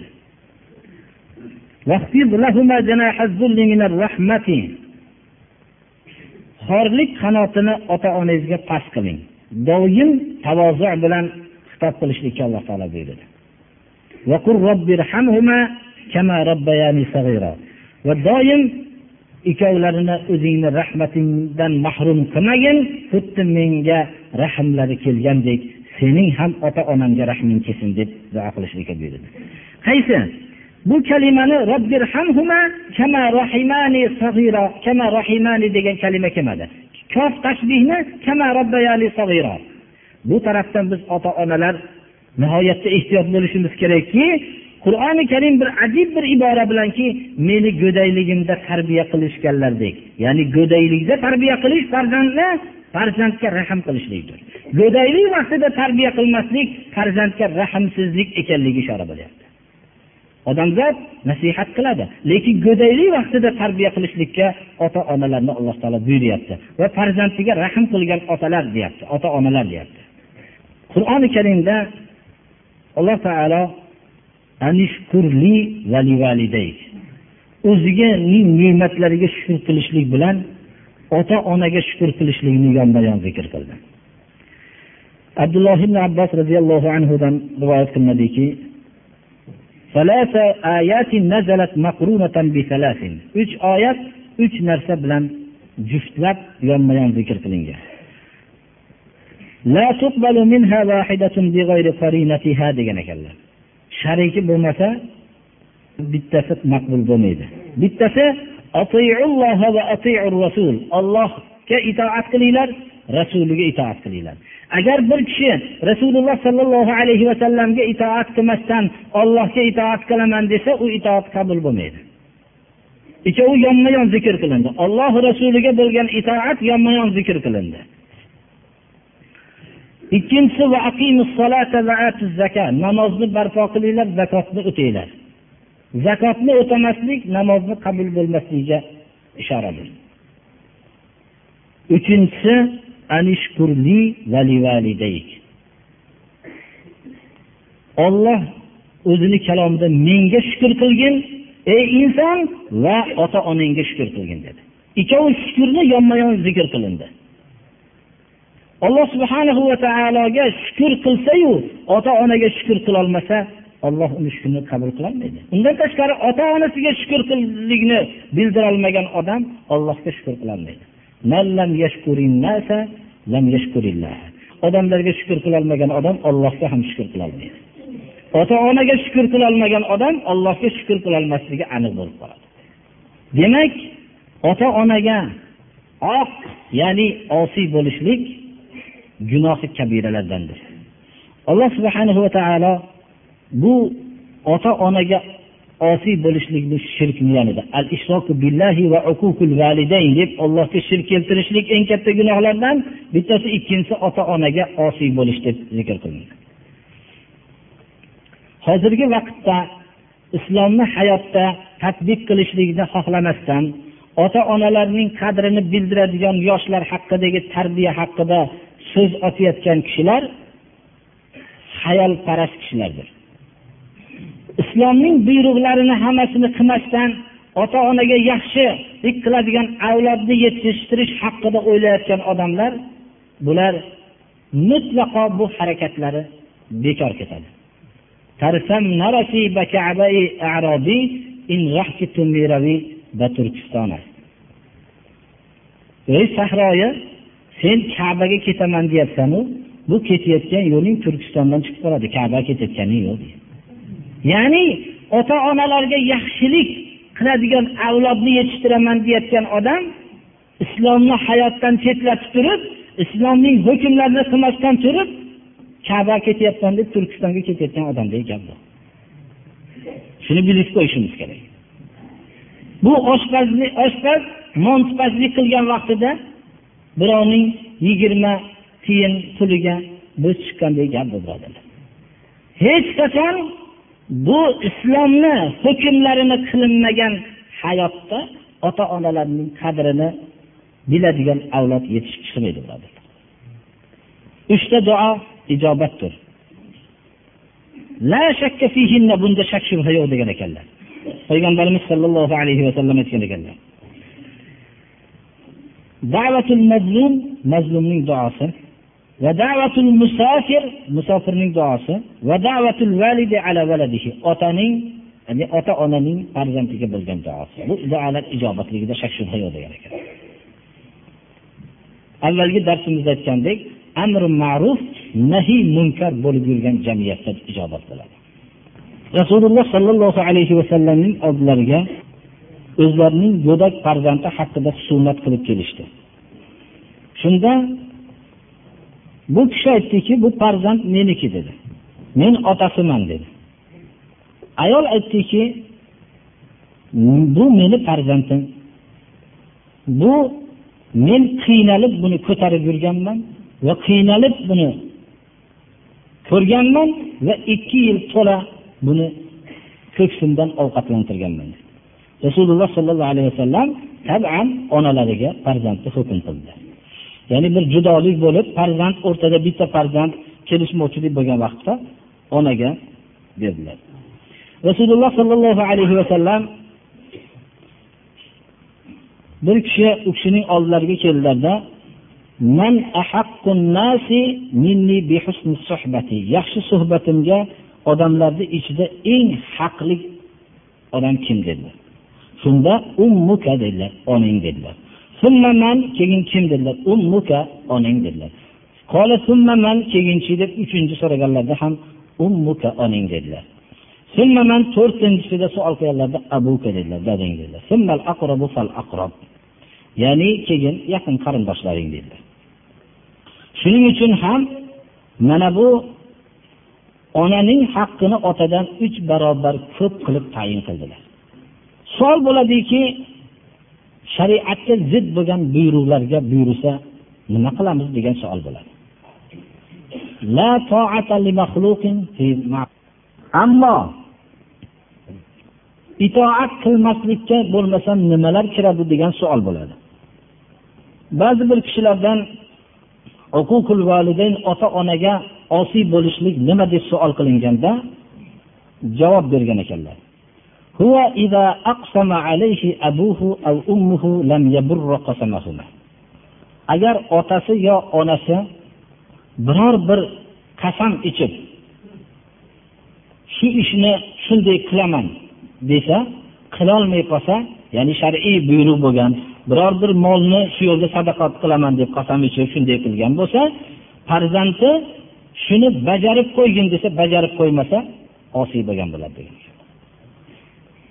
Xorlik qanotini ota onangizga past qiling. Doim tavozu bilan xitob qilishlikka alloh taolo buyurdi. Va doim ikkovlarini o'zingni rahmatingdan mahrum qilmagin xuddi menga rahmlari kelgandek sening ham ota onamga rahming kelsin deb duo qilishlikka buyurdi. Qaysi? Bu kalimani degan kalima kelmadi. Kof tashbihni bu tarafdan biz ota onalar nihoyatda ehtiyot bo'lishimiz kerakki qur'oni karim bir ajib bir ibora bilanki meni go'dayligimda tarbiya qilishganlardek. Ya'ni go'daylikda tarbiya qilish farzandni farzandga rahm qilishlikdir. Go'daylik vaqtida tarbiya qilmaslik farzandga rahmsizlik ekanligi ishora bo'lyapti. Odamzod nasihat qiladi lekin go'daylik vaqtida tarbiya qilishlikka ota onalarni alloh taolo buyuryapti va farzandiga rahm qilgan otalar deyapti ota onalar deyapti. Qur'oni karimda alloh taolo o'ziganing ne'matlariga shukur qilishlik bilan ota onaga shukur qilishlikni yonma yon zikr qildi. Abdulloh ibn abbos roziyallohu anhudan rivoyat qilinadiki uch oyat uch narsa bilan juftlab yonma yon zikr qilingan. Degan ekanlar. Shariki bo'lmasa bittasi maqbul bo'lmaydi. Bittasi ollohga itoat qilinglar rasuliga itoat qilinglar. Agar bir kishi rasululloh sollallohu alayhi vasallamga itoat qilmasdan ollohga itoat qilaman desa u itoat qabul bo'lmaydi. Ikkovi yonma yon zikr qilindi. Olloh rasuliga bo'lgan itoat yonma yon zikr qilindi. Ikkinchisi namozni barpo qilinglar zakotni o'tinglar. Zakotni o'tamaslik namozni qabul bo'lmasligiga ishoradir uchinchisi olloh o'zini kalomida menga shukur qilgin ey inson va ota onangga shukur qilgin dedi. Ikkovi shukurni yonma yon zikr qilindi. Alloh subhanahu va taologa shukur qilsayu ota onaga shukur qilolmasa olloh uni shukurni qabul qilolmaydi. Undan tashqari ota onasiga shukur qilishlikni bildirolmagan odam ollohga shukur qilolmaydi. Odamlarga shukur qilolmagan odam ollohga ham shukur qilolmaydi. Ota onaga shukur qilolmagan odam ollohga shukur qilolmasligi aniq bo'lib qoladi. Demak ota onaga oq ya'ni osiy bo'lishlik gunohi kabiralardandir. Alloh subhanahu va taolo bu ota onaga osiy bo'lishlikni shirkni yonida al ishroku billahi va uququl validayn deb allohga shirk keltirishlik eng katta gunohlardan bittasi ikkinchisi ota onaga osiy bo'lish deb zikr qilingan hozirgi vaqtda islomni hayotda tadbiq qilishlikni xohlamasdan ota onalarning qadrini bildiradigan yoshlar haqidagi tarbiya haqida so'z otayotgan kishilar hayolparast kishilardir. Islomning buyruqlarini hammasini qilmasdan ota onaga yaxshilik qiladigan avlodni yetishtirish haqida o'ylayotgan odamlar bular mutlaqo bu harakatlari bekor ketadi. Ey sahroyi sen kabaga ketaman deyapsanu bu ketayotgan yo'ling turkistondan chiqib qoladi kabaga ketayotganing yo'q ya'ni ota onalarga yaxshilik qiladigan avlodni yetishtiraman deyayotgan odam islomni hayotdan chetlatib turib islomning hukmlarini qilmasdan turib kabaga ketyapman deb turkistonga ketayotgan odamdek gap bu. Shuni bilib qo'yishimiz kerak. Bu oshpazlik oshpaz nonpazlik qilgan vaqtida birovning yigirma tiyin puliga bo'z chiqqandek gap bu birodarlar. Hech qachon bu islomni hukmlarini qilinmagan hayotda ota onalarning qadrini biladigan avlod yetishib chiqmaydi birodarlar. Uchta duo ijobatdir. La shakka fihinna bunda shak shubha yo'q degan ekanlar. Payg'ambarimiz sollallohu alayhi vasallam aytgan ekanlar. Da'vatul mazlum mazlumning duosi. Va da'vatul musafir musofirning duosi. Va da'vatul validi ala valadihi otaning ya'ni ota onaning farzandiga bo'lgan duosi. Bu duolar ijobatligida shak shubha yo'q degan ekan. Avvalgi darsimizda aytgandek amri ma'ruf nahiy munkar bo'lib yurgan jamiyatda ijobat bo'ladi rasululloh sollallohu alayhi vasallamning oldilariga o'zlarining go'dak farzandi haqida husumat qilib kelishdi. Shunda bu kishi aytdiki bu farzand meniki dedi. Men otasiman dedi. Ayol aytdiki bu meni farzandim. Bu men qiynalib buni ko'tarib yurganman va qiynalib buni ko'rganman va ikki yil to'la buni ko'ksimdan ovqatlantirganman rasululloh sollallohu alayhi vasallam taban onalariga farzandni hukm qildi. Ya'ni bir judolik bo'lib farzand o'rtada bitta farzand kelishmovchilik bo'lgan vaqtda onaga berdilar. Rasululloh sollallohu alayhi vasallam bir kishi u kishining oldilariga keldilarda man nasi minni bi husni suhbati. Yaxshi suhbatimga odamlarni ichida eng haqli odam kim dedilar shunda ummuka dedilar onang dedilar. Man keyin kim dedilar? Ummuka onang dedilar. Qola man keyinchi deb uchinchi so'raganlarda ham ummuka onang dedilar. Man to'rtinchisida savol qilganlarda abuka dedilar dadang dedilar. Ya'ni keyin yaqin qarindoshlaring dedilar. Shuning uchun ham mana bu onaning haqqini otadan uch barobar ko'p qilib tayin qildilar. Savol bo'ladiki shariatga zid bo'lgan buyruqlarga buyursa nima qilamiz degan savol bo'ladi. Ammo itoat qilmaslikka bo'lmasa nimalar kiradi degan savol bo'ladi. Ba'zi bir kishilardan ota onaga osiy bo'lishlik nima deb savol qilinganda javob bergan ekanlar. Agar otasi yo onasi biror bir qasam ichib shu ishni shunday qilaman desa qilolmay qolsa ya'ni shar'iy buyruq bo'lgan biror bir molni shu yo'lda sadaqat qilaman deb qasam ichib shunday qilgan bo'lsa farzandi shuni bajarib qo'ygin desa bajarib qo'ymasa osiy bo'lgan bo'ladi degan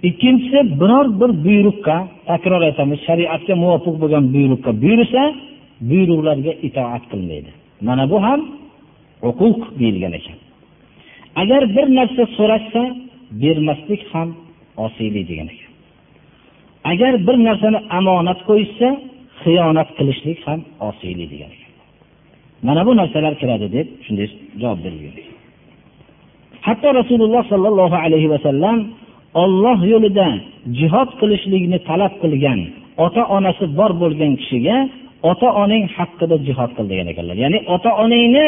ikkinchisi biror bir buyruqqa takror aytamiz shariatga muvofiq bo'lgan buyruqqa buyursa buyruqlarga itoat qilmaydi. Mana bu ham huquq deyilgan ekan. Agar bir narsa so'rashsa bermaslik ham osiylik degan ekan. Agar bir narsani omonat qo'yishsa xiyonat qilishlik ham osiylik degan ekan. Mana bu narsalar kiradi deb shunday javob berilgan hatto rasululloh sollallohu alayhi vasallam olloh yo'lida jihod qilishlikni talab qilgan ota onasi bor bo'lgan kishiga ota onang haqqida jihod qil degan ekanlar. Ya'ni ota onangni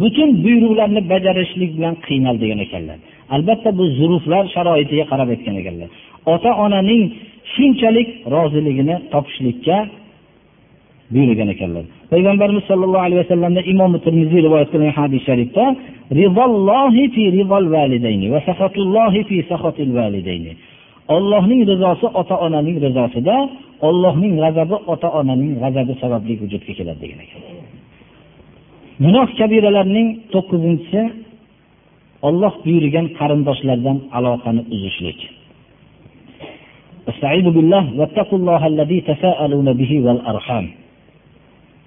butun buyruqlarni bajarishlik bilan qiynal degan ekanlar. Albatta bu zuruflar sharoitiga qarab aytgan ekanlar. Ota onaning shunchalik roziligini topishlikka buyurgan ekanlar. Payg'ambarimiz sollallohu alayhi vasallamdan imom termiziy rivoyat qilgan hadis sharifda ollohning rizosi ota onaning rizosida ollohning g'azabi ota onaning g'azabi sababli vujudga keladi degan ekan. Gunoh kabiralarning to'qqizinchisi olloh buyurgan qarindoshlardan aloqani uzishlik.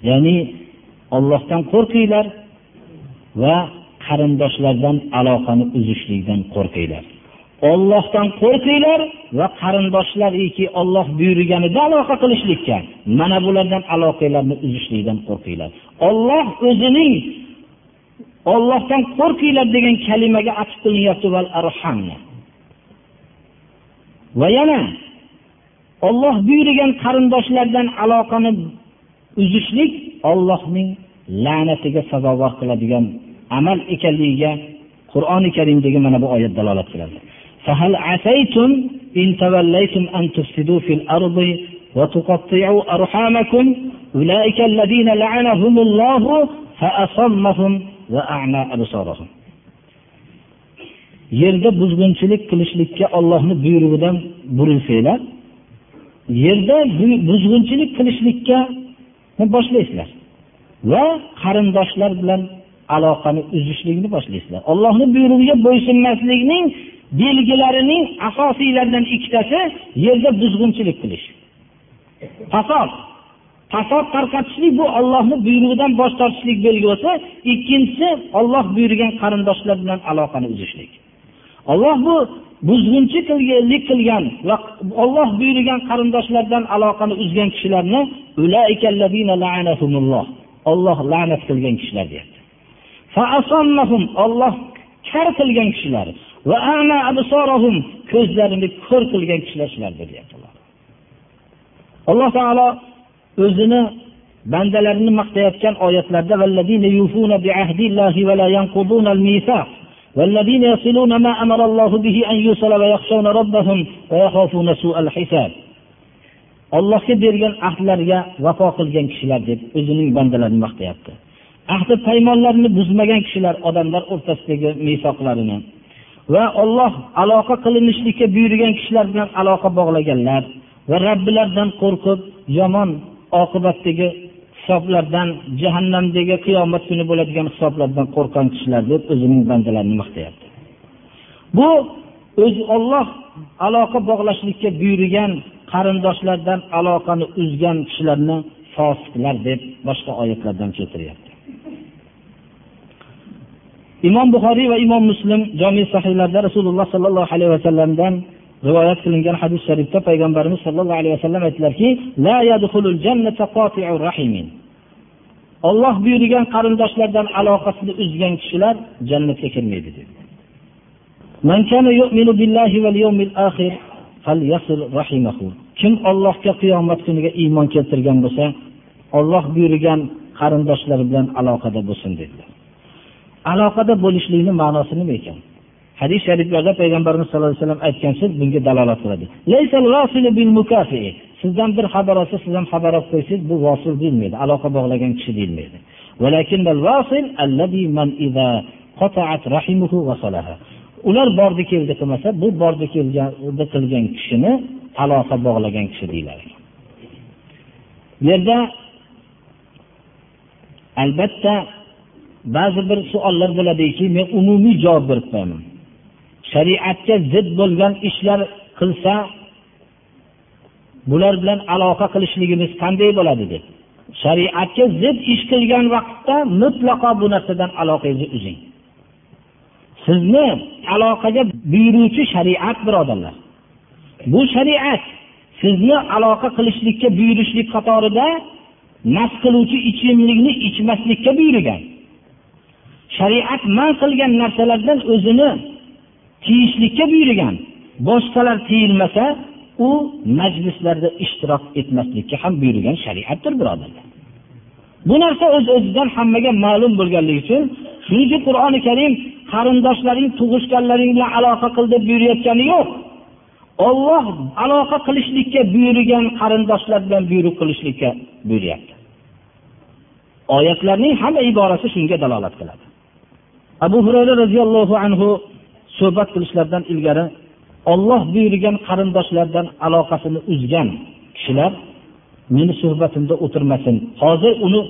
Ya'ni ollohdan qo'rqinglar va qarindoshlardan aloqani uzishlikdan qo'rqinglar. Ollohdan qo'rqinglar va qarindoshlariki olloh buyurganida aloqa qilishlikka mana bulardan aloqalarni uzishlikdan qo'rqinglar. Olloh o'zining ollohdan qo'rqinglar degan kalimaga atf qilinyapti va yana olloh buyurgan qarindoshlardan aloqani uzishlik ollohning la'natiga sazovor qiladigan amal ekanligiga qur'oni karimdagi mana bu oyat dalolat qiladi فهل عسيتم إن توليتم أن تفسدوا في الأرض وتقطعوا أرحامكم أولئك الذين لعنهم الله فأصمهم وأعمى أبصارهم yerda buzg'unchilik qilishlikka ollohni buyrug'idan burilsanglar yerda buzg'unchilik qilishlikka boshlaysizlar va qarindoshlar bilan aloqani uzishlikni boshlaysizlar allohni buyrug'iga bo'ysunmaslikning belgilarining asosiylaridan ikkitasi yerda buzg'unchilik qilish. Fasod. Fasod tarqatishlik bu ollohni buyrug'idan bosh tortishlik belgi bo'lsa ikkinchisi olloh buyurgan qarindoshlar bilan aloqani uzishlik. Olloh bu buzg'unchi qilganlik qilgan va Alloh buyurgan qarindoshlardan aloqani uzgan kishilarni Alloh la'nat qilgan kishilar deyapti. Alloh kar qilgan kishilar va ana ko'zlarini ko'r qilgan kishilar shulardir deyapti Alloh taolo o'zini bandalarini maqtayotgan oyatlarda vallazina yufuna bi'ahdillahi va la yanquduna al-mitsaq والذين يصلون ما أمر الله به أن يوصل ويخشون ربهم ويخافون سوء الحساب Allohga bergan ahdlarga vafo qilgan kishilar deb o'zining bandalarini maqtayapti. Ahdi paymonlarini buzmagan kishilar odamlar o'rtasidagi misoqlarini va Alloh aloqa qilinishlikka buyurgan kishilar bilan aloqa bog'laganlar va Robbilaridan qo'rqib yomon oqibatdagi hisoblardan jahannamdagi qiyomat kuni bo'ladigan hisoblardan qo'rqqan kishilar deb o'zining bandalarini maqtayapti. Bu o'zi olloh aloqa bog'lashlikka buyurgan qarindoshlardan aloqani uzgan kishilarni fosiqlar deb boshqa oyatlardan keltiryapti. Imom buxoriy va imom muslim jomi sahiylarda rasululloh sollallohu alayhi vasallamdan rivoyat qilingan hadis sharifda payg'ambarimiz sollallohu alayhi vasallam aytdilarki olloh buyurgan qarindoshlardan aloqasini uzgan kishilar jannatga kirmaydi dedi. Kim ollohga qiyomat kuniga iymon keltirgan bo'lsa olloh buyurgan qarindoshlari bilan aloqada bo'lsin dedilar. Aloqada bo'lishlikni ma'nosi nima ekan hadis shariflarda payg'ambarimiz sallallohu alayhi vasallam aytgan so'z bunga dalolat qiladi. Sizdan bir xabar olsa siz ham xabar olib qo'ysangiz bu vosil deyilmaydi aloqa bog'lagan kishi deyilmaydi. Ular bordi keldi qilmasa bu bordi kelgan qilgan kishini aloqa bog'lagan kishi deyiladi. Bu yerda albatta ba'zi bir savollar bo'ladiki men umumiy javob berib qo'yaman. Shariatga zid bo'lgan ishlar qilsa bular bilan aloqa qilishligimiz qanday bo'ladi deb. Shariatga zid ish qilgan vaqtda mutlaqo bu narsadan aloqangizni uzing. Sizni aloqaga buyuruvchi shariat birodarlar. Bu shariat sizni aloqa qilishlikka buyurishlik qatorida mast qiluvchi ichimlikni ichmaslikka buyurgan. Shariat man qilgan narsalardan o'zini tiyishlikka buyurgan. Boshqalar tiyilmasa u majlislarda ishtirok etmaslikka ham buyurgan shariatdir birodarlar. Bu narsa o'z öz o'zidan hammaga ma'lum bo'lganligi uchun shuning uchun qur'oni karim qarindoshlaring tug'ishganlaring bilan aloqa qil deb buyurayotgani yo'q. Olloh aloqa qilishlikka buyurgan qarindoshlar bilan buyruq qilishlikka buyuryapti. Oyatlarning hamma iborasi shunga dalolat qiladi. Abu hurayra roziyallohu anhu suhbat qilishlaridan ilgari olloh buyurgan qarindoshlardan aloqasini uzgan kishilar meni suhbatimda o'tirmasin. Hozir uni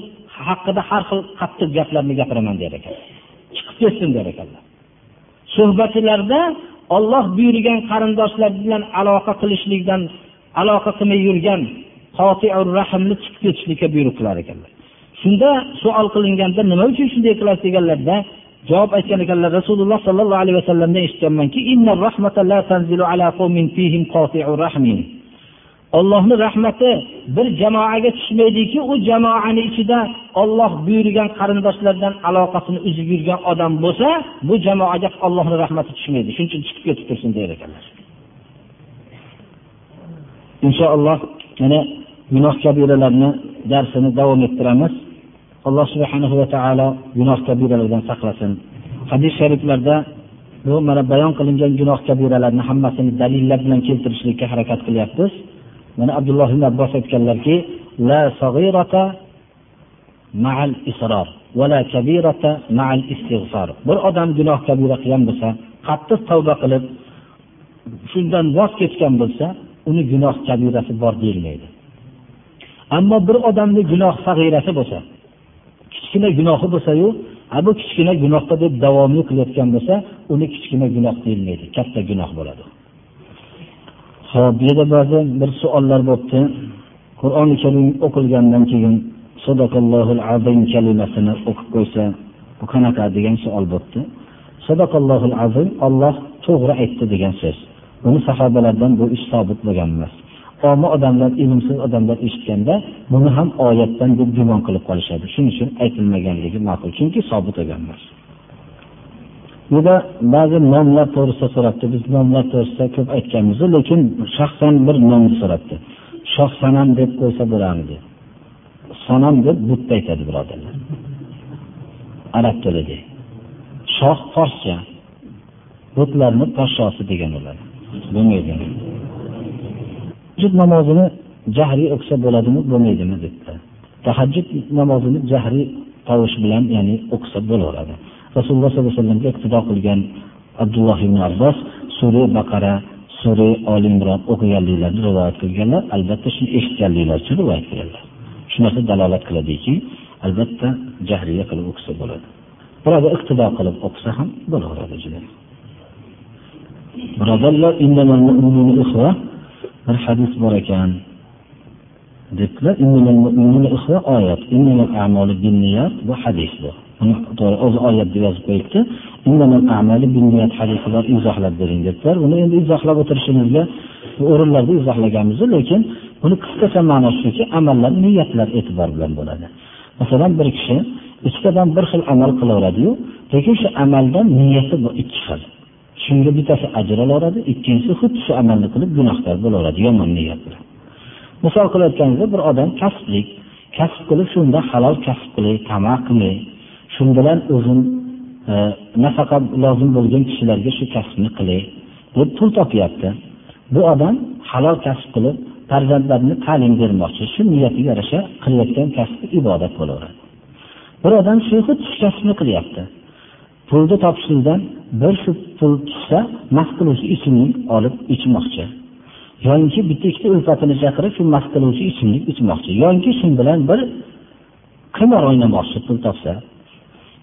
haqida har xil qattiq gaplarni gapiraman der ekan. Chiqib ketsin der ekanlar suhbatlarda olloh buyurgan qarindoshlar bilan aloqa qilishlikdan aloqa qilmay yurgan rahmni chiqib ketishlikka buyruq qilar ekanlar. Shunda savol qilinganda nima uchun shunday qilasiz deganlarda javob aytgan ekanlar rasululloh sollallohu alayhi vasallamdan eshitganmanki ollohni rahmati bir jamoaga tushmaydiki u jamoani ichida olloh buyurgan qarindoshlardan aloqasini uzib yurgan odam bo'lsa bu jamoaga ollohni rahmati tushmaydi. Shuning uchun chiqib ketib tursin der ekanlar. Inshaalloh mana gunoh kabiralarni darsini davom ettiramiz. Alloh subhanahu va taolo gunoh kabiralardan saqlasin. Hadis shariflarda bu mana bayon qilingan gunoh kabiralarni hammasini dalillar bilan keltirishlikka harakat qilyapmiz. Mana abdulloh ibn abbos aytganlarki la sag'irata ma'al isror va kabirata ma'al istig'for bir odam gunoh kabira qilgan bo'lsa qattiq tavba qilib shundan voz kechgan bo'lsa uni gunoh kabirasi bor deyilmaydi. Ammo bir odamni gunoh sag'irasi bo'lsa kichkina gunohi bo'lsayu bu kichkina gunohda deb davomli qilayotgan bo'lsa uni kichkina gunoh deyilmaydi katta gunoh bo'ladi. Ho'p bu yerda ba'zi bir savollar bo'libdi. Qur'oni karim o'qilgandan keyin sadaqallohu azim kalimasini o'qib qo'ysa bu qanaqa degan savol bo'libdi. Sadaqallohu azim olloh to'g'ri aytdi degan so'z. Buni sahobalardan bu ish sobit bo'lgan emas. Omma odamlar ilmsiz odamlar eshitganda buni ham oyatdan deb gumon qilib qolishadi. Shuning uchun aytilmaganligi ma'qul. Chunki sobit bo'lgan emas buda ba'zi nomlar to'g'risida so'rabdi. Biz nomlar to'g'risida ko'p aytganmiz lekin shaxsan bir nomni so'rabdi. Shoh sanam deb qo'ysa bo'larmidi sanam deb butni aytadi birodarlar. Arab tilida shoh forscha butlarni podshosi degan bo'ladi bo'lmaydi tahajjud namozini jahriy o'qisa bo'ladimi bo'lmaydimi debdi. Tahajjud namozini jahriy tovush bilan ya'ni o'qisa bo'laveradi. Rasululloh sollallohu alayhi vasallamga iqtido qilgan abdulloh ibn abbos sura baqara sura oli imron o'qiganliklarini rivoyat qilganlar. Albatta shuni eshitganliklari uchun rivoyat qilganlar. Shu narsa dalolat qiladiki albatta jahriya qilib o'qisa bo'ladi. Birovga iqtido qilib o'qisa ham bo'laveradi juda. Birodarlar bir hadis bor ekan. Debdilar oyat bu hadis bu. O'zi oyat deb yozib qo'yibdi. Hadisi bor izohlab bering debdilar. Buni endi izohlab o'tirishimizga o'rinlarda izohlaganmiz lekin buni qisqacha ma'nosi shuki amallar niyatlar e'tibor bilan bo'ladi. Masalan bir kishi ikkitadan bir xil amal qilaveradiyu lekin shu amaldan niyati ikki xil. Shunga bittasi ajr olaveradi ikkinchisi xuddi shu amalni qilib gunohkor bo'laveradi yomon niyat bilan. Misol qilayotganimizda bir odam kasblik kasb qilib shunda halol kasb qilay tamaq qilmay shu bilan o'zini e, nafaqa lozim bo'lgan kishilarga shu kasbni qilay deb pul topyapti. Bu odam halol kasb qilib farzandlarini ta'lim bermoqchi shu niyatiga yarasha qilayotgan kasbi ibodat bo'laveradi. Bir odam shu xuddi shu kasbni qilyapti. Pulni topishlikdan bir shu pul tushsa mast qiluvchi ichimlik olib ichmoqchi. Yoinki bitta ikkita ulfatini chaqirib shu mast qiluvchi ichimlik ichmoqchi. Yoinki shu bilan bir qimor o'ynamoqchi pul topsa.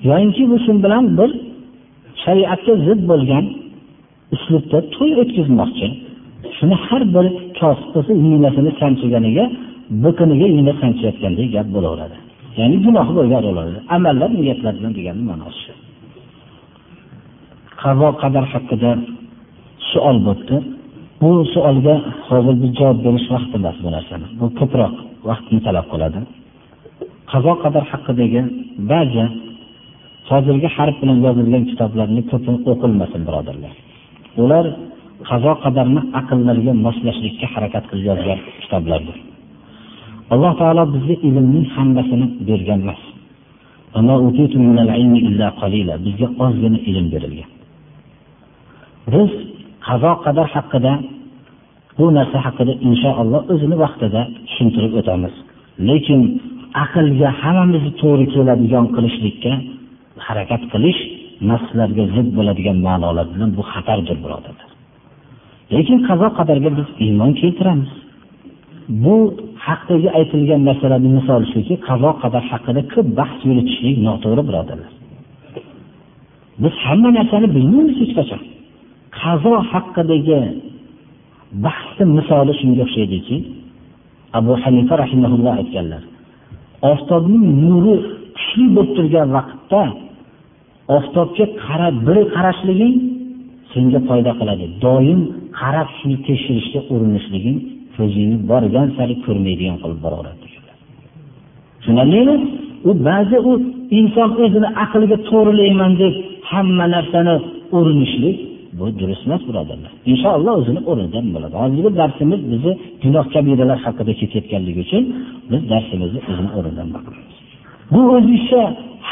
Yoinki bu shu bilan bir shariatga zid bo'lgan uslubda to'y o'tkazmoqchi. Shuni har bir kosib qilsa iynasini sanchiganiga biqiniga igna sanchayotgandek gap bo'laveradi. Ya'ni gunohi bo'lgan bo'ladi amallar niyatlar bilan degani ma'nosi shu. Qazo qadar haqida savol bo'libdi bu savolga hozir biz javob berish vaqti emas bu narsani. Bu ko'proq vaqtni talab qiladi. Qazo qadar haqidagi ba'zi hozirgi harf bilan yozilgan kitoblarni ko'p o'qilmasin birodarlar. Ular qazo qadarni aqllarga moslashlikka harakat qilib yozgan kitoblardir. Alloh taolo bizga ilmning hammasini bergan emas. Bizga ozgina ilm berilgan. Biz qazo qadar haqida bu narsa haqida inshaalloh o'zini vaqtida tushuntirib o'tamiz. Lekin aqlga hammamizni to'g'ri keladigan qilishlikka harakat qilish nafslarga zid bo'ladigan ma'nolar bilan bu xatardir birodarlar. Lekin qazo qadarga biz iymon keltiramiz. Bu haqdagi aytilgan narsalarni misoli shuki qazo qadar haqida ko'p bahs yuritishlik noto'g'ri birodarlar. Biz hamma narsani bilmaymiz hech qachon. Qazo haqidagi bahsni misoli shunga o'xshaydiki abu hanifa rahimaulloh aytganlar oftobning nuri kuchli bo'lib turgan vaqtda oftobga qarab bir qarashliging senga foyda qiladi. Doim qarab shuni tekshirishga urinishliging ko'zingni borgan sari ko'rmaydigan qilib boraveradi tushunarlimi? U ba'zi u inson o'zini aqliga to'g'rilayman deb hamma narsani urinishlik bu durust emas birodarlar. Inshaalloh o'zini o'rnidan bo'ladi. Hozirgi darsimiz bizni gunoh kabiralar haqida ketayotganligi uchun biz darsimizni o'zini o'rnidan boqamiz. Bu o'zicha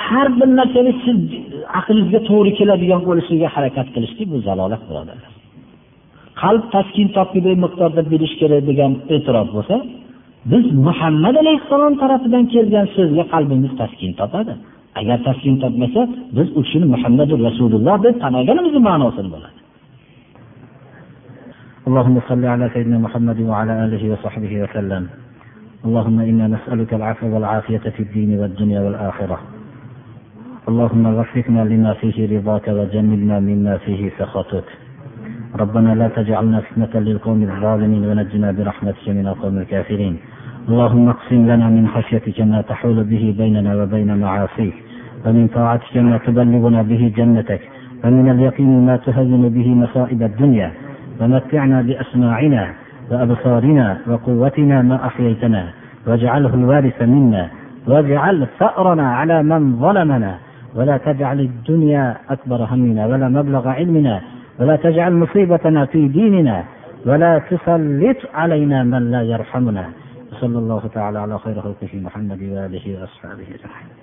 har bir narsani siz aqlingizga to'g'ri keladigan bo'lishiga harakat qilishlik bu zalolat birodarlar. Qalb taskin topguday miqdorda bilish kerak degan e'tirof bo'lsa biz muhammad alayhissalom tarafidan kelgan so'zga qalbimiz taskin topadi. Agar taskin topmasa biz u kishini muhammadu rasululloh deb tan olganimizni ma'nosini bo'ladi اللهم صل على سيدنا محمد وعلى آله وصحبه وسلم. اللهم إنا نسألك العفو والعافية في الدين والدنيا والآخرة. اللهم وفقنا لما فيه رضاك وجنبنا مما فيه سخطك. ربنا لا تجعلنا فتنة للقوم الظالمين ونجنا برحمتك من القوم الكافرين. اللهم اقسم لنا من خشيتك ما تحول به بيننا وبين معاصيك ومن طاعتك ما تبلغنا به جنتك فمن اليقين ما تهون به مصائب الدنيا ومتعنا بأسماعنا وأبصارنا وقوتنا ما أحييتنا واجعله الوارث منا واجعل ثأرنا على من ظلمنا ولا تجعل الدنيا أكبر همنا ولا مبلغ علمنا ولا تجعل مصيبتنا في ديننا ولا تسلط علينا من لا يرحمنا. صلى الله تعالى على خير خلقه محمد وآله وأصحابه أجمعين.